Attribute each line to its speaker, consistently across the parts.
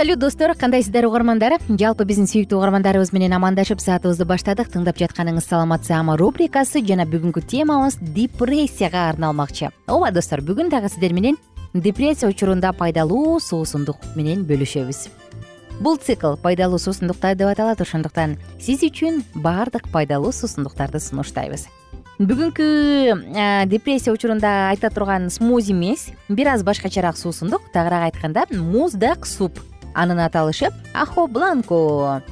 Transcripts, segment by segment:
Speaker 1: салют достор. Кандайсыздар угармандар? Жалпы биздин сүйүктүү угармандарыбыз менен амандашып саатыбызды баштадык. Тыңдап жатканыңыз саламатсыама рубрикасы жана бүгүнкү темабыз депрессияга арналмакчы. Ооба достор бүгүн дагы сиздер менен депрессия учурунда пайдалуу суусундук менен бөлүшөбүз. Бул цикл пайдалуу суусундуктар деп аталат ошондуктан сиз үчүн баардык пайдалуу суусундуктарды сунуштайбыз. Бүгүнкү депрессия учурунда айта турган смузи эмес бир аз башкачараак суусундук. Тагыраак айтканда муздак суп анын аталышы ахо бланко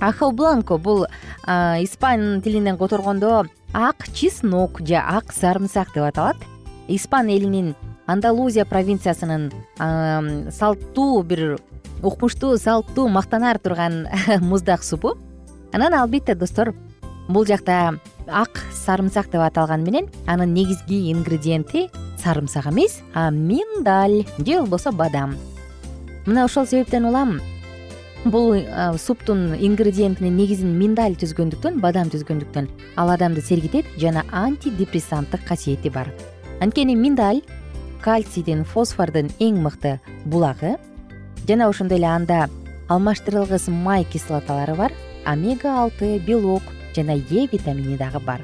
Speaker 1: ахо бланко бул испан тилинен которгондо ак чеснок же ак сарымсак деп аталат. Испан элинин андалузия провинциясынын салттуу бир укмуштуу салттуу мактанаар турган муздак супу. Анан албетте достор бул жакта ак сарымсак деп аталганы менен анын негизги ингредиенти сарымсак эмес а миндаль же болбосо бадам мына ошол себептен улам бул суптун ингредиентинин негизин миндаль түзгөндүктөн бадам түзгөндүктөн ал адамды сергитет жана антидепрессанттык касиети бар. Анткени миндаль кальцийдин фосфордун эң мыкты булагы жана ошондой эле анда алмаштырылгыс май кислоталары бар омега алты белок жана е витамини дагы бар.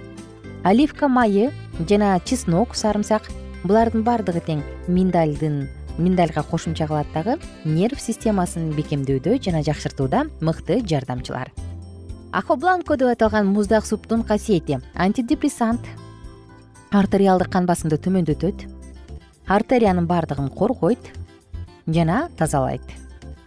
Speaker 1: Оливка майы жана чеснок сарымсак булардын баардыгы тең миндальдын миндальга кошумча кылат дагы нерв системасын бекемдөөдө жана жакшыртууда мыкты жардамчылар. Ахо бланко деп аталган муздак суптун касиети антидепрессант. Артериалдык кан басымды төмөндөтөт артериянын баардыгын коргойт жана тазалайт.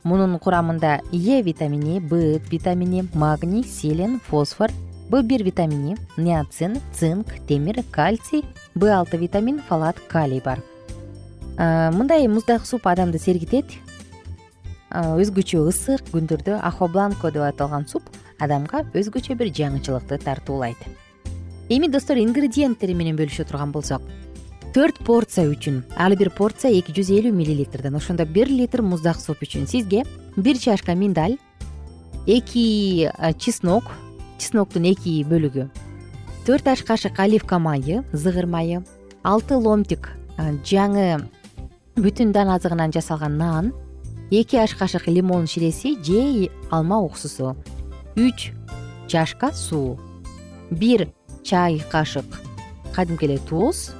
Speaker 1: Мунун курамында е витамини б витамини магний селен фосфор б бир витамини ниацин цинк темир кальций б алты витамин фалат калий бар мындай муздак суп адамды сергитет. Өзгөчө ысык күндөрдө ахо бланко деп аталган суп адамга өзгөчө бир жаңычылыкты тартуулайт. Эми достор ингредиенттери менен бөлүшө турган болсок төрт порция үчүн ар бир порция эки жүз элүү миллилитрден ошондо бир литр муздак суп үчүн сизге бир чашка миндаль эки чеснок чесноктун эки бөлүгү төрт аш кашык оливка майы зыгыр майы алты ломтик жаңы бүтүн дан азыгынан жасалган нан эки аш кашык лимон ширеси же алма уксусу үч чашка суу бир чай кашык кадимки эле туз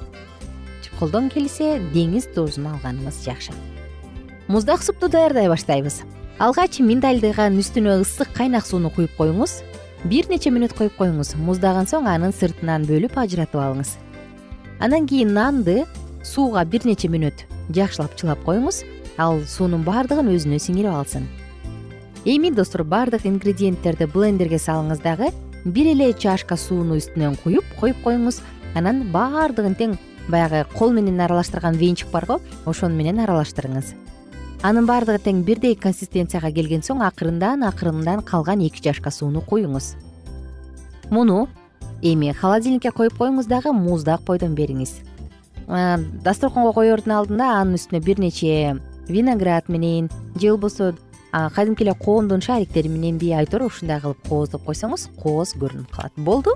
Speaker 1: колдон келсе деңиз тузун алганыңыз жакшы. Муздак супту даярдай баштайбыз. Алгач миндальдыган үстүнө ысык кайнак сууну куюп коюңуз бир нече мүнөт коюп коюңуз муздаган соң анын сыртынан бөлүп ажыратып алыңыз. Андан кийин нанды сууга бир нече мүнөт жакшылап чылап коюңуз ал суунун баардыгын өзүнө сиңирип алсын. Эми достор баардык ингредиенттерди блендерге салыңыз дагы бир эле чашка сууну үстүнөн куюп коюп коюңуз. Анан баардыгын тең баягы кол менен аралаштырган венчик барго ошону менен аралаштырыңыз. Анын баардыгы тең бирдей консистенцияга келген соң акырындан акырындан калган эки чашка сууну куюңуз. Муну эми холодильникке коюп коюңуз дагы муздак бойдон бериңиз дасторконго коердун алдында анын үстүнө бир нече виноград менен же болбосо кадимки эле коондун шариктери мененби айтор ушундай кылып кооздоп койсоңуз кооз көрүнүп калат. Болду.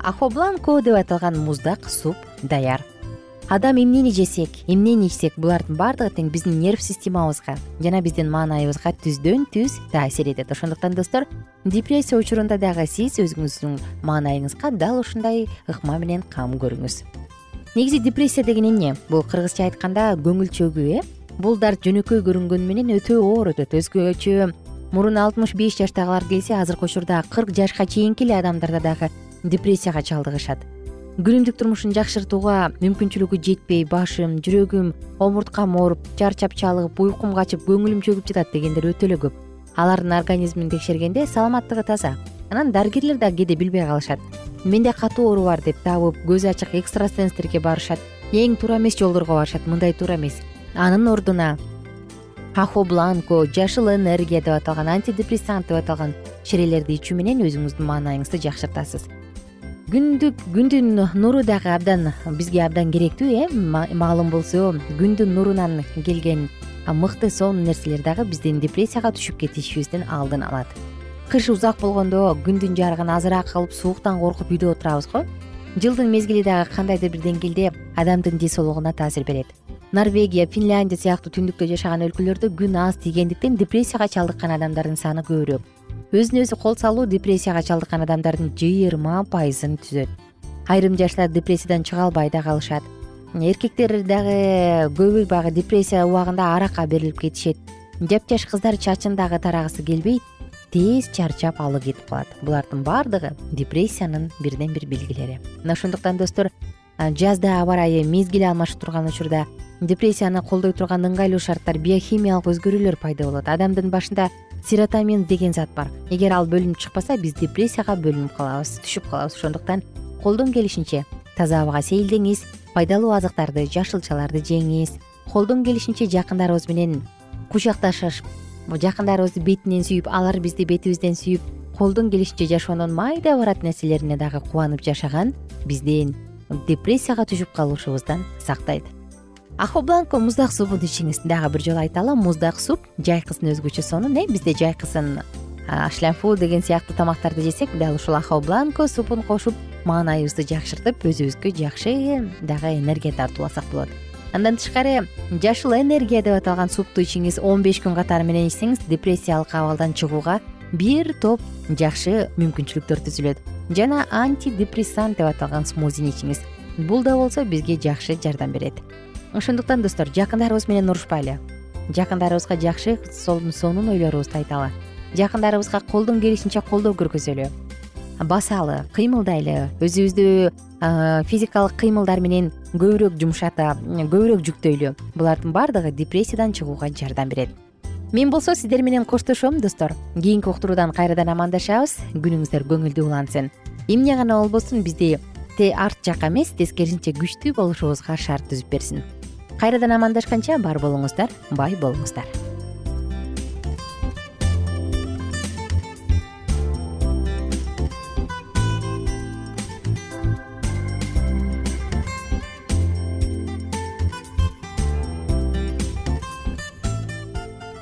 Speaker 1: Ахобланко деп аталган муздак суп даяр. Адам эмнени жесек эмнени ичсек булардын баардыгы тең биздин нерв системабызга жана биздин маанайыбызга түздөн түз таасир этет. Ошондуктан достор депрессия учурунда дагы сиз өзүңүздүн маанайыңызга дал ушундай ыкма менен кам көрүңүз негизи депрессия деген эмне? Бул кыргызча айтканда көңүл чөгүү э? Бул дарт жөнөкөй көрүнгөнү менен өтө оор өтөт. Өзгөчө мурун алтымыш беш жаштагылар келсе азыркы учурда кырк жашка чейинки эле адамдарда дагы депрессияга чалдыгышат. Күнүмдүк турмушун жакшыртууга мүмкүнчүлүгү жетпей башым жүрөгүм омурткам ооруп чарчап чалыгып уйкум качып көңүлүм чөгүп жатат дегендер өтө эле көп. Алардын организмин текшергенде саламаттыгы таза. Анан дарыгерлер да кээде билбей калышат менде катуу оору бар деп табып көзү ачык экстрасенстерге барышат. Эң туура эмес жолдорго барышат мындай туура эмес. Анын ордуна ахобланко жашыл энергия деп аталган антидепрессант деп аталган ширелерди ичүү менен өзүңүздүн маанайыңызды жакшыртасыз. Күндүк күндүн нуру дагы абдан бизге абдан керектүү э маалым болсо күндүн нурунан келген мыкты сонун нерселер дагы биздин депрессияга түшүп кетишибиздин алдын алат кыш узак болгондо күндүн жарыгын азыраак алып сууктан коркуп үйдө отурабыз го. Жылдын мезгили дагы кандайдыр бир деңгээлде адамдын ден соолугуна таасир берет. Норвегия финляндия сыяктуу түндүктө жашаган өлкөлөрдө күн аз тийгендиктен депрессияга чалдыккан адамдардын саны көбүрөөк. Өзүнө өзү кол салуу депрессияга чалдыккан адамдардын жыйырма пайызын түзөт. Айрым жаштар депрессиядан чыга албай да калышат. Эркектер дагы көбү баягы депрессия убагында аракка берилип кетишет. Жапжаш кыздар чачын дагы тарагысы келбейт тез чарчап алы кетип калат. Булардын баардыгы депрессиянын бирден бир белгилери. Мына ошондуктан достор жазда аба ырайы мезгил алмашып турган учурда депрессияны колдой турган ыңгайлуу шарттар биохимиялык өзгөрүүлөр пайда болот. Адамдын башында серотамин деген зат бар. Эгер ал бөлүнүп чыкпаса биз депрессияга бөлүнүп калабыз түшүп калабыз. Ошондуктан колдон келишинче таза абага сейилдеңиз пайдалуу азыктарды жашылчаларды жеңиз. Колдон келишинче жакындарыбыз менен кучакташып жакындарыбызды бетинен сүйүп алар бизди бетибизден сүйүп колдон келишинче жашоонун майда барат нерселерине дагы кубанып жашаган биздин депрессияга түшүп калышыбыздан сактайт. Ахобланко муздак супун ичиңиз дагы бир жолу айталы муздак суп жайкысын өзгөчө сонун э? Бизде жайкысын шляфу деген сыяктуу тамактарды жесек дал ушул ахобланко супун кошуп маанайыбызды жакшыртып өзүбүзгө жакшы дагы энергия тартып алсак болот андан тышкары жашыл энергия деп аталган супту ичиңиз он беш күн катары менен ичсеңиз депрессиялык абалдан чыгууга бир топ жакшы мүмкүнчүлүктөр түзүлөт жана антидепрессант деп аталган смузини ичиңиз. Бул да болсо бизге жакшы жардам берет. Ошондуктан достор жакындарыбыз менен урушпайлы. Жакындарыбызга жакшы сонун ойлорубузду айталы жакындарыбызга колдон келишинче колдоо көргөзөлү басалы кыймылдайлы өзүбүздү физикалык кыймылдар менен көбүрөөк жумшата көбүрөөк жүктөйлү. Булардын баардыгы депрессиядан чыгууга жардам берет. Мен болсо сиздер менен коштошом достор. Кийинки уктуруудан кайрадан амандашабыз. Күнүңүздөр көңүлдүү улансын. Эмне гана болбосун бизди арт жакка эмес тескерисинче күчтүү болушубузга шарт түзүп берсин. Кайрадан амандашканча бар болуңуздар бай болуңуздар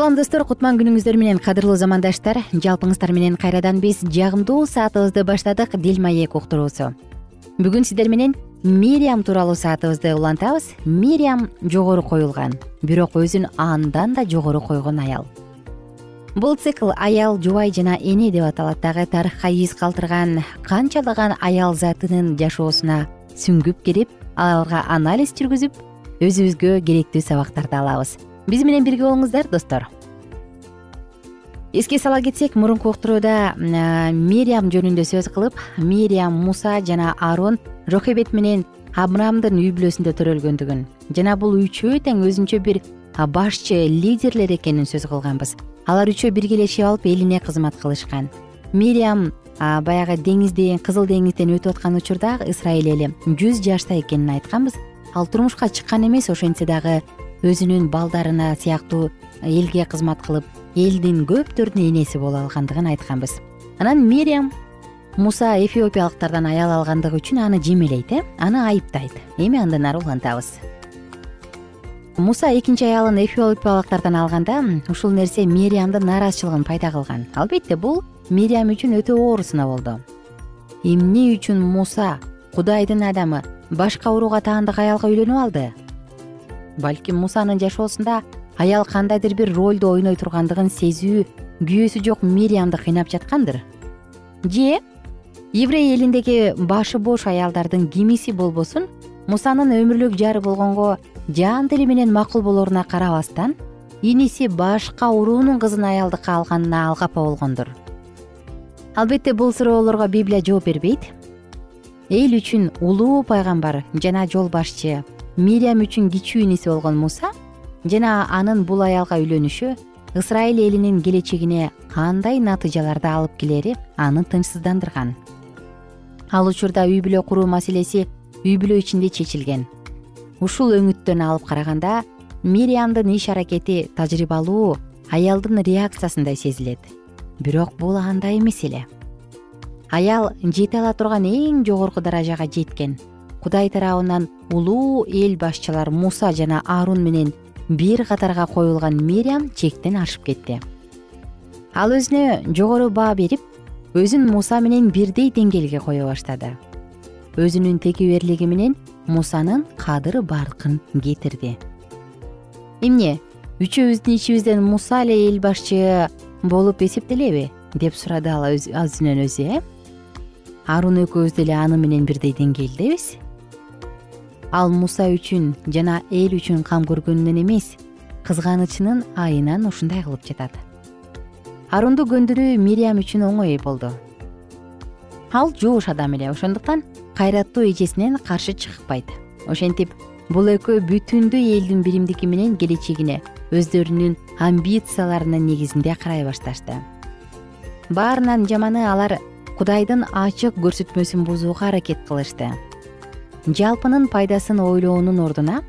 Speaker 1: салам достор кутман күнүңүздөр менен кадырлуу замандаштар. Жалпыңыздар менен кайрадан биз жагымдуу саатыбызды баштадык дил маек уктуруусу. Бүгүн сиздер менен мириам тууралуу саатыбызды улантабыз. Мириам жогору коюлган. Бирок өзүн андан да жогору койгон аял. Бул цикл аял жубай жана эне деп аталат. Дагы тарыхка из калтырган канчалаган аял затынын жашоосуна сүңгүп кирип аларга анализ жүргүзүп өзүбүзгө керектүү сабактарды алабыз биз менен бирге болуңуздар достор. Эске сала кетсек мурунку уктурууда мириам жөнүндө сөз кылып мириам муса жана арон рохебет менен абрамдын үй бүлөсүндө төрөлгөндүгүн. Жана бул үчөө тең өзүнчө бир башчы лидерлер экенин сөз кылганбыз. Алар үчөө биргелешип алып элине кызмат кылышкан. Мириам баягы деңизден кызыл деңизден өтүп аткан учурда ысрайыл эли жүз жашта экенин айтканбыз. Ал турмушка чыккан эмес ошентсе дагы өзүнүн балдарына сыяктуу элге кызмат кылып элдин көптөрүнүн энеси боло алгандыгын айтканбыз. Анан мириам муса эфиопиялыктардан аял алгандыгы үчүн аны жемелейт э? Аны айыптайт. Эми андан ары улантабыз? Муса экинчи аялын эфиопиялыктардан алганда ушул нерсе мириамдын нааразычылыгын пайда кылган. Албетте бул мириам үчүн өтө оор сыноо болду. Эмне үчүн муса кудайдын адамы башка урууга таандык аялга үйлөнүп алды балким мусанын жашоосунда аял кандайдыр бир ролду ойной тургандыгын сезүү күйөөсү жок мириамды кыйнап жаткандыр. Же еврей элиндеги башы бош аялдардын кимиси болбосун мусанын өмүрлүк жары болгонго жан тили менен макул болоруна карабастан иниси башка уруунун кызын аялдыкка алганына алгапа болгондур албетте бул суроолорго библия жооп бербейт. Эл үчүн улуу пайгамбар жана жол башчы мириам үчүн кичүү иниси болгон муса жана анын бул аялга үйлөнүшү ысрайыл элинин келечегине кандай натыйжаларды алып келери аны тынчсыздандырган. Ал учурда үй бүлө куруу маселеси үй бүлө ичинде чечилген. Ушул өңүттөн алып караганда мириамдын иш аракети тажрыйбалуу аялдын реакциясындай сезилет. Бирок бул андай эмес эле. Аял жете ала турган эң жогорку даражага жеткен кудай тарабынан улуу эл башчылар муса жана арун менен бир катарга коюлган мириам чектен ашып кетти. Ал өзүнө жогору баа берип өзүн муса менен бирдей деңгээлге кое баштады. Өзүнүн тегиберлиги менен мусанын кадыр баркын кетирди. Эмне үчөөбүздүн ичибизден муса эле эл башчы болуп эсептелеби? деп сурады ал өзүнөн өзү э? Арун экөөбүз деле аны менен бирдей деңгээлдебиз ал муса үчүн жана эл үчүн кам көргөнүнөн эмес кызганычынын айынан ушундай кылып жатат. Арунду көндүрүү мириам үчүн оңой болду. Ал жууш адам эле ошондуктан кайраттуу эжесинен каршы чыкпайт. Ошентип бул экөө бүтүндөй элдин биримдиги менен келечегине өздөрүнүн амбицияларынын негизинде карай башташты. Баарынан жаманы алар кудайдын ачык көрсөтмөсүн бузууга аракет кылышты жалпынын пайдасын ойлоонун ордуна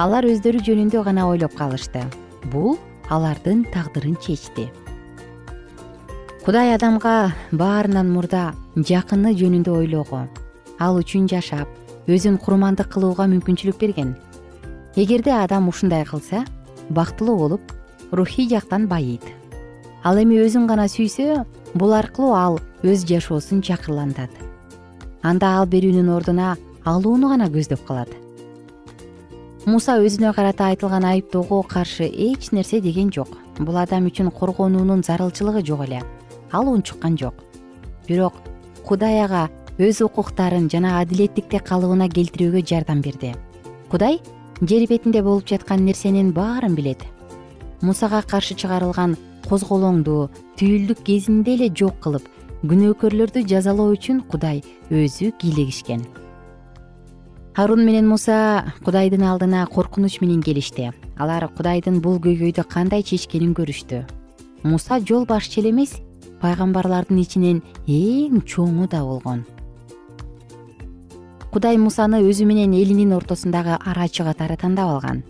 Speaker 1: алар өздөрү жөнүндө гана ойлоп калышты. Бул алардын тагдырын чечти. Кудай адамга баарынан мурда жакыны жөнүндө ойлоого ал үчүн жашап өзүн курмандык кылууга мүмкүнчүлүк берген. Эгерде адам ушундай кылса бактылуу болуп рухий жактан байыйт ал эми өзүн гана сүйсө бул аркылуу ал өз жашоосун чакырлантат анда ал берүүнүн ордуна алууну гана көздөп калат. Муса өзүнө карата айтылган айыптоого каршы эч нерсе деген жок. Бул адам үчүн коргонуунун зарылчылыгы жок эле. Ал унчуккан жок. Бирок кудай ага өз укуктарын жана адилеттикте калыбына келтирүүгө жардам берди. Кудай жер бетинде болуп жаткан нерсенин баарын билет. Мусага каршы чыгарылган козголоңду түйүлдүк кезинде эле жок кылып күнөөкөрлөрдү жазалоо үчүн кудай өзү кийлегишкен арун менен муса кудайдын алдына коркунуч менен келишти. Алар кудайдын бул көйгөйдү кандай чечкенин көрүштү. Муса жол башчы эле эмес пайгамбарлардын ичинен эң чоңу да болгон. Кудай мусаны өзү менен элинин ортосундагы арачы катары тандап алган.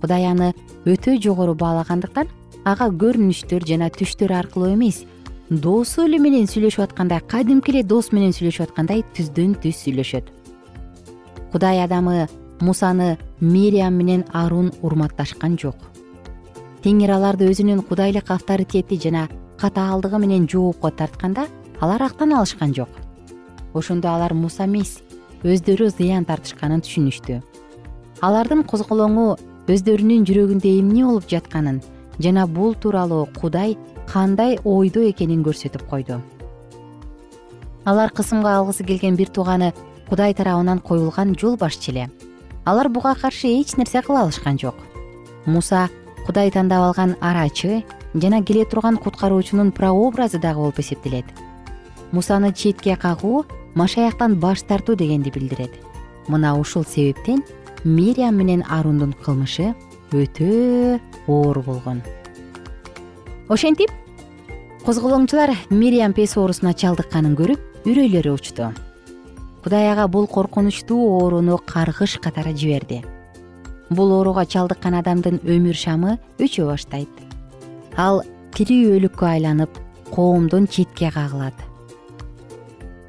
Speaker 1: Кудай аны өтө жогору баалагандыктан ага көрүнүштөр жана түштөр аркылуу эмес досу эле менен сүйлөшүп аткандай кадимки эле дос менен сүйлөшүп аткандай түздөн түз сүйлөшөт кудай адамы мусаны мириям менен арун урматташкан жок. Теңир аларды өзүнүн кудайлык авторитети жана катаалдыгы менен жоопко тартканда алар актана алышкан жок. Ошондо алар муса эмес өздөрү зыян тартышканын түшүнүштү. Алардын козголоңу өздөрүнүн жүрөгүндө эмне болуп жатканын жана бул тууралуу кудай кандай ойдо экенин көрсөтүп койду. Алар кысымга алгысы келген бир тууганы кудай тарабынан коюлган жол башчы эле алар буга каршы эч нерсе кыла алышкан жок. Муса кудай тандап алган арачы жана келе турган куткаруучунун прообразы дагы болуп эсептелет. Мусаны четке кагуу машаяктан баш тартуу дегенди билдирет. Мына ушул себептен мириям менен арундун кылмышы өтө оор болгон. Ошентип козголоңчулар мириям пес оорусуна чалдыкканын көрүп үрөйлөрү учту кудай ага бул коркунучтуу ооруну каргыш катары жиберди. Бул ооруга чалдыккан адамдын өмүр шамы өчө баштайт. Ал тирүү өлүккө айланып коомдон четке кагылат.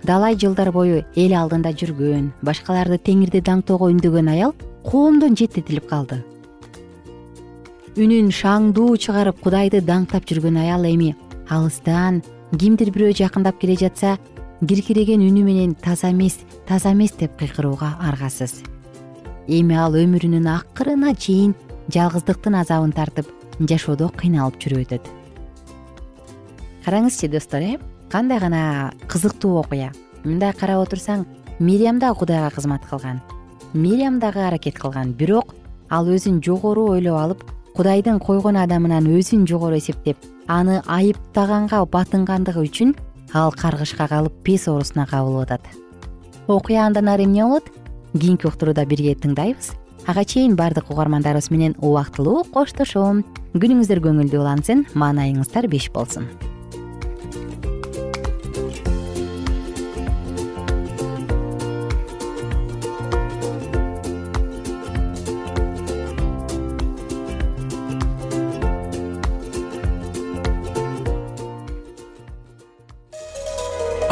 Speaker 1: Далай жылдар бою эл алдында жүргөн башкаларды теңирди даңтоого үндөгөн аял коомдон четтетилип калды. Үнүн шаңдуу чыгарып кудайды даңктап жүргөн аял эми алыстан кимдир бирөө жакындап келе жатса киркиреген үнү менен таза эмес таза эмес деп кыйкырууга аргасыз. Эми ал өмүрүнүн акырына чейин жалгыздыктын азабын тартып жашоодо кыйналып жүрүп өтөт. Караңызчы достор э кандай гана кызыктуу окуя. Мындай карап отурсаң мириям дагы кудайга кызмат кылган. Мириям дагы аракет кылган. Бирок ал өзүн жогору ойлоп алып кудайдын койгон адамынан өзүн жогору эсептеп аны айыптаганга батынгандыгы үчүн ал каргышка калып пес оорусуна кабылып атат окуя андан ары эмне болот? Кийинки уктурууда бирге тыңдайбыз. Ага чейин баардык угармандарыбыз менен убактылуу коштошом. Күнүңүздөр көңүлдүү улансын маанайыңыздар беш болсун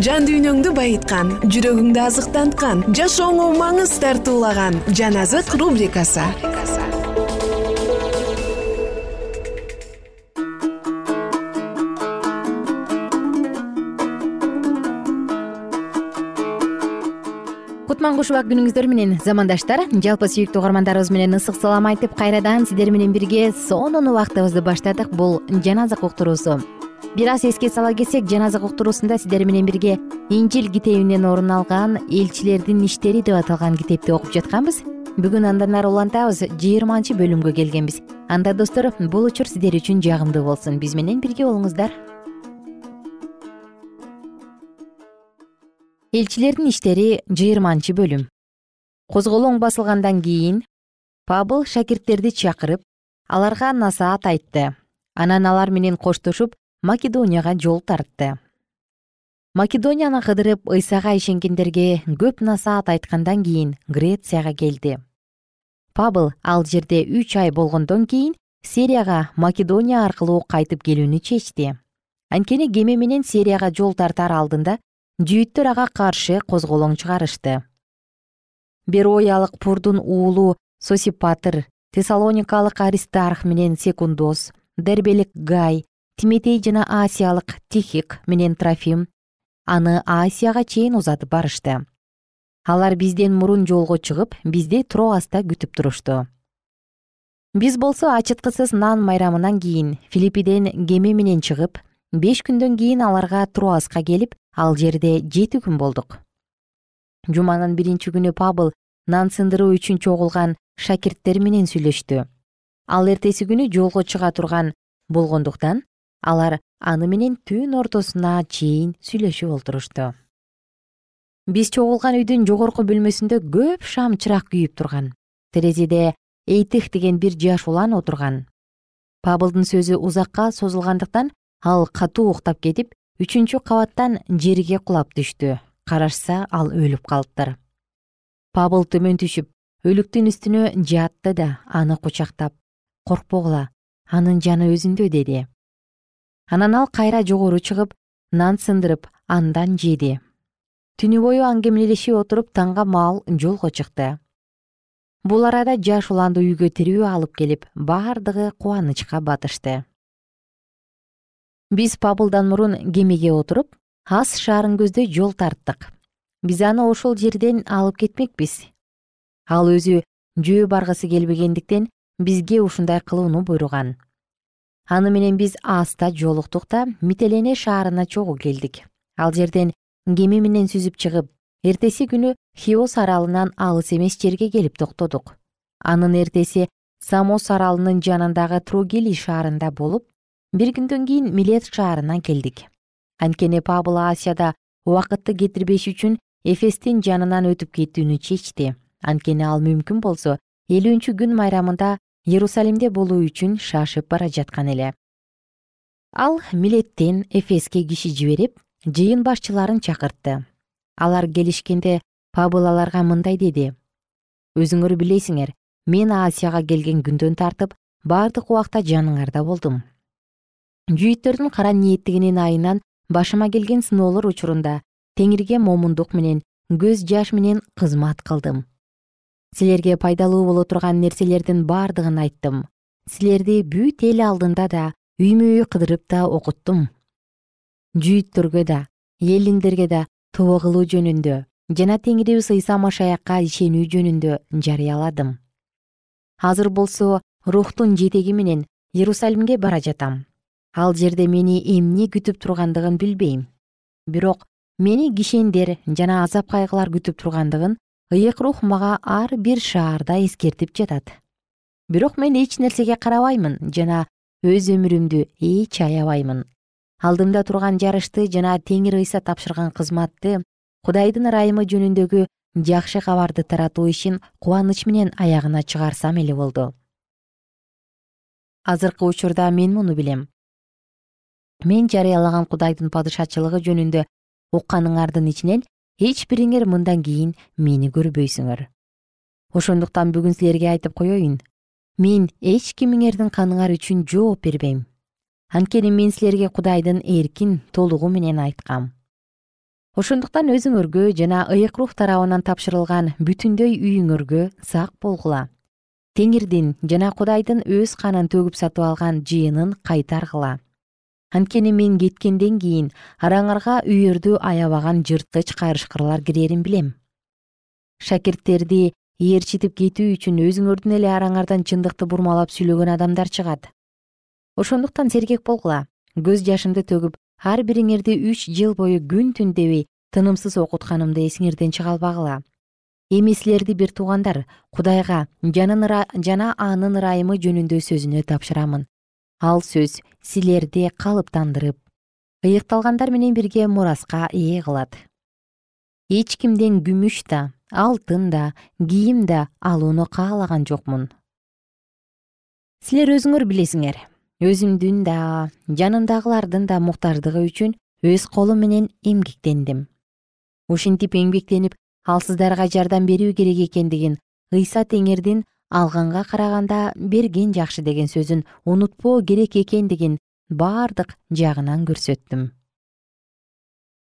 Speaker 2: жан дүйнөңдү байыткан жүрөгүңдү азыктанткан жашооңо маңыз тартуулаган жан азык рубрикасы.
Speaker 1: Кутман кушубак күнүңүздөр менен замандаштар жалпы сүйүктүү угармандарыбыз менен ысык салам айтып кайрадан сиздер менен бирге сонун убактыбызды баштадык бул жан азык уктуруусу бир аз эске сала кетсек жаназак уктуруусунда сиздер менен бирге инжил китебинен орун алган элчилердин иштери деп аталган китепти окуп жатканбыз. Бүгүн андан ары улантабыз жыйырманчы бөлүмгө келгенбиз. Анда достор бул учур сиздер үчүн жагымдуу болсун. Биз менен бирге болуңуздар. Элчилердин иштери жыйырманчы бөлүм. Козголоң басылгандан кийин пабыл шакирттерди чакырып аларга насаат айтты. Анан алар менен коштошуп македонияга жол тартты. Македонияны кыдырып ыйсага ишенгендерге көп насаат айткандан кийин грецияга келди. Пабыл ал жерде үч ай болгондон кийин сирияга македония аркылуу кайтып келүүнү чечти. Анткени кеме менен сирияга жол тартаар алдында жүйүттөр ага каршы козголоң чыгарышты. Бероялык пурдун уулу сосипатыр тессалоникалык аристарх менен секундос дербелик гай тиметей жана асиялык тихик менен трофим аны асияга чейин узатып барышты. Алар бизден мурун жолго чыгып бизди троаста күтүп турушту. Биз болсо ачыткысыз нан майрамынан кийин филиппиден кеме менен чыгып беш күндөн кийин аларга троаска келип ал жерде жети күн болдук. Жуманын биринчи күнү пабыл нан сындыруу үчүн чогулган шакирттер менен сүйлөштү. Ал эртеси күнү жолго чыга турган болгондуктан алар аны менен түн ортосуна чейин сүйлөшүп олтурушту. Биз чогулган үйдүн жогорку бөлмөсүндө көп шам чырак күйүп турган. Терезеде эйтих деген бир жаш улан отурган. Пабылдын сөзү узакка созулгандыктан ал катуу уктап кетип үчүнчү кабаттан жерге кулап түштү. Карашса ал өлүп калыптыр. Пабыл төмөн түшүп өлүктүн үстүнө жатты да аны кучактап коркпогула анын жаны өзүндө деди анан ал кайра жогору чыгып нан сындырып андан жеди. Түнү бою аңгемелешип отуруп таңга маал жолго чыкты. Бул арада жаш уланды үйгө тирүү алып келип бардыгы кубанычка батышты. Биз пабылдан мурун кемеге отуруп ас шаарын көздөй жол тарттык. Биз аны ошол жерден алып кетмекпиз. Ал өзү жөө баргысы келбегендиктен бизге ушундай кылууну буйруган аны менен биз аста жолуктук да мителене шаарына чогуу келдик. Ал жерден кеме менен сүзүп чыгып эртеси күнү хиос аралынан алыс эмес жерге келип токтодук. Анын эртеси самос аралынын жанындагы тругили шаарында болуп бир күндөн кийин милет шаарына келдик. Анткени пабыл асияда убакытты кетирбеш үчүн эфестин жанынан өтүп кетүүнү чечти. Анткени ал мүмкүн болсо элүүнчү күн майрамында иерусалимде болуу үчүн шашып бара жаткан эле. Ал милеттен эфеске киши жиберип жыйын башчыларын чакыртты. Алар келишкенде пабыл аларга мындай деди. Өзүңөр билесиңер мен асияга келген күндөн тартып бардык убакта жаныңарда болдум. Жүйүттөрдүн кара ниеттигинин айынан башыма келген сыноолор учурунда теңирге момундук менен көз жаш менен кызмат кылдым силерге пайдалуу боло турган нерселердин бардыгын айттым. Силерди бүт эл алдында да үймө үй кыдырып да окуттум. Жүйүттөргө да элдиндерге да тобо кылуу жөнүндө жана теңирибиз ыйса машаякка ишенүү жөнүндө жарыяладым. Азыр болсо рухтун жетеги менен иерусалимге бара жатам. Ал жерде мени эмне күтүп тургандыгын билбейм. Бирок мени кишендер жана азап кайгылар күтүп тургандыгын ыйык рух мага ар бир шаарда эскертип жатат. Бирок мен эч нерсеге карабаймын жана өз өмүрүмдү эч аябаймын. Алдымда турган жарышты жана теңир ыйса тапшырган кызматты кудайдын ырайымы жөнүндөгү жакшы кабарды таратуу ишин кубаныч менен аягына чыгарсам эле болду. Азыркы учурда мен муну билем. Мен жарыялаган кудайдын падышачылыгы жөнүндө укканыңардын ичинен эч бириңер мындан кийин мени көрбөйсүңөр. Ошондуктан бүгүн силерге айтып коеюн мен эч кимиңердин каныңар үчүн жооп бербейм. Анткени мен силерге кудайдын эркин толугу менен айткам ошондуктан өзүңөргө жана ыйык рух тарабынан тапшырылган бүтүндөй үйүңөргө сак болгула. Теңирдин жана кудайдын өз канын төгүп сатып алган жыйынын кайтаргыла анткени мен кеткенден кийин араңарга үйөрдү аябаган жырткыч кайрышкырлар кирерин билем. Шакирттерди ээрчитип кетүү үчүн өзүңөрдүн эле араңардан чындыкты бурмалап сүйлөгөн адамдар чыгат. Ошондуктан сергек болгула. Көз жашымды төгүп ар бириңерди үч жыл бою күн түн дебей тынымсыз окутканымды эсиңерден чыга албагыла. Эми силерди бир туугандар кудайга жана анын ырайымы жөнүндө сөзүнө тапшырамын. Ал сөз силерди калыптандырып ыйыкталгандар менен бирге мураска ээ кылат. Эч кимден күмүш да алтын да кийим да алууну каалаган жокмун. Силер өзүңөр билесиңер. Өзүмдүн да жанымдагылардын да муктаждыгы үчүн өз колум менен эмгектендим. Ушинтип эмгектенип ал сыздарга жардам берүү керек экендигин ыйса теңирдин алганга караганда берген жакшы деген сөзүн унутпоо керек экендигин бардык жагынан көрсөттүм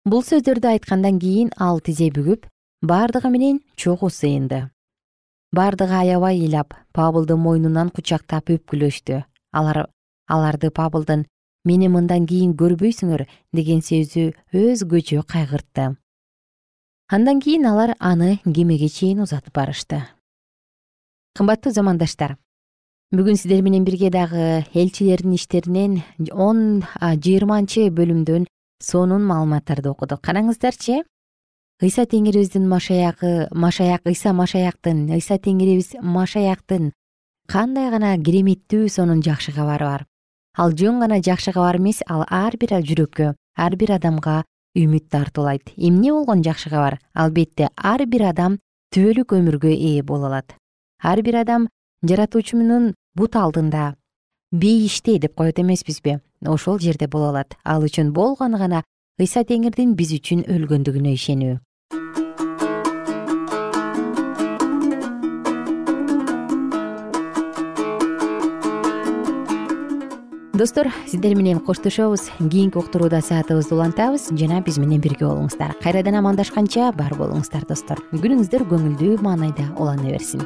Speaker 1: бул сөздөрдү айткандан кийин ал тизе бүгүп бардыгы менен чогуу сыйынды. Бардыгы аябай ыйлап пабылды мойнунан кучактап өпкүлөштү алар аларды пабылдын мени мындан кийин көрбөйсүңөр деген сөзү өзгөчө кайгыртты. Андан кийин алар аны кемеге чейин узатып барышты кымбаттуу замандаштар. Бүгүн сиздер менен бирге дагы элчилердин иштеринен он жыйырманчы бөлүмдөн сонун маалыматтарды окудук. Караңыздарчы ыйса теңирибиздин ыйса машаяктын ыйса теңирибиз машаяктын кандай гана кереметтүү сонун жакшы кабары бар. Ал жөн гана жакшы кабар эмес ал ар бир жүрөккө ар бир адамга үмүт тартуулайт. Эмне болгон жакшы кабар албетте ар бир адам түбөлүк өмүргө ээ боло алат ар бир адам жаратуучунун бут алдында бейиште деп коет эмеспизби. Ошол жерде боло алат. Ал үчүн болгону гана ыйса теңирдин биз үчүн өлгөндүгүнө ишенүү. Достор сиздер менен коштошобуз. Кийинки уктурууда саатыбызды улантабыз. Жана биз менен бирге болуңуздар. Кайрадан амандашканча бар болуңуздар достор. Күнүңүздөр көңүлдүү маанайда улана берсин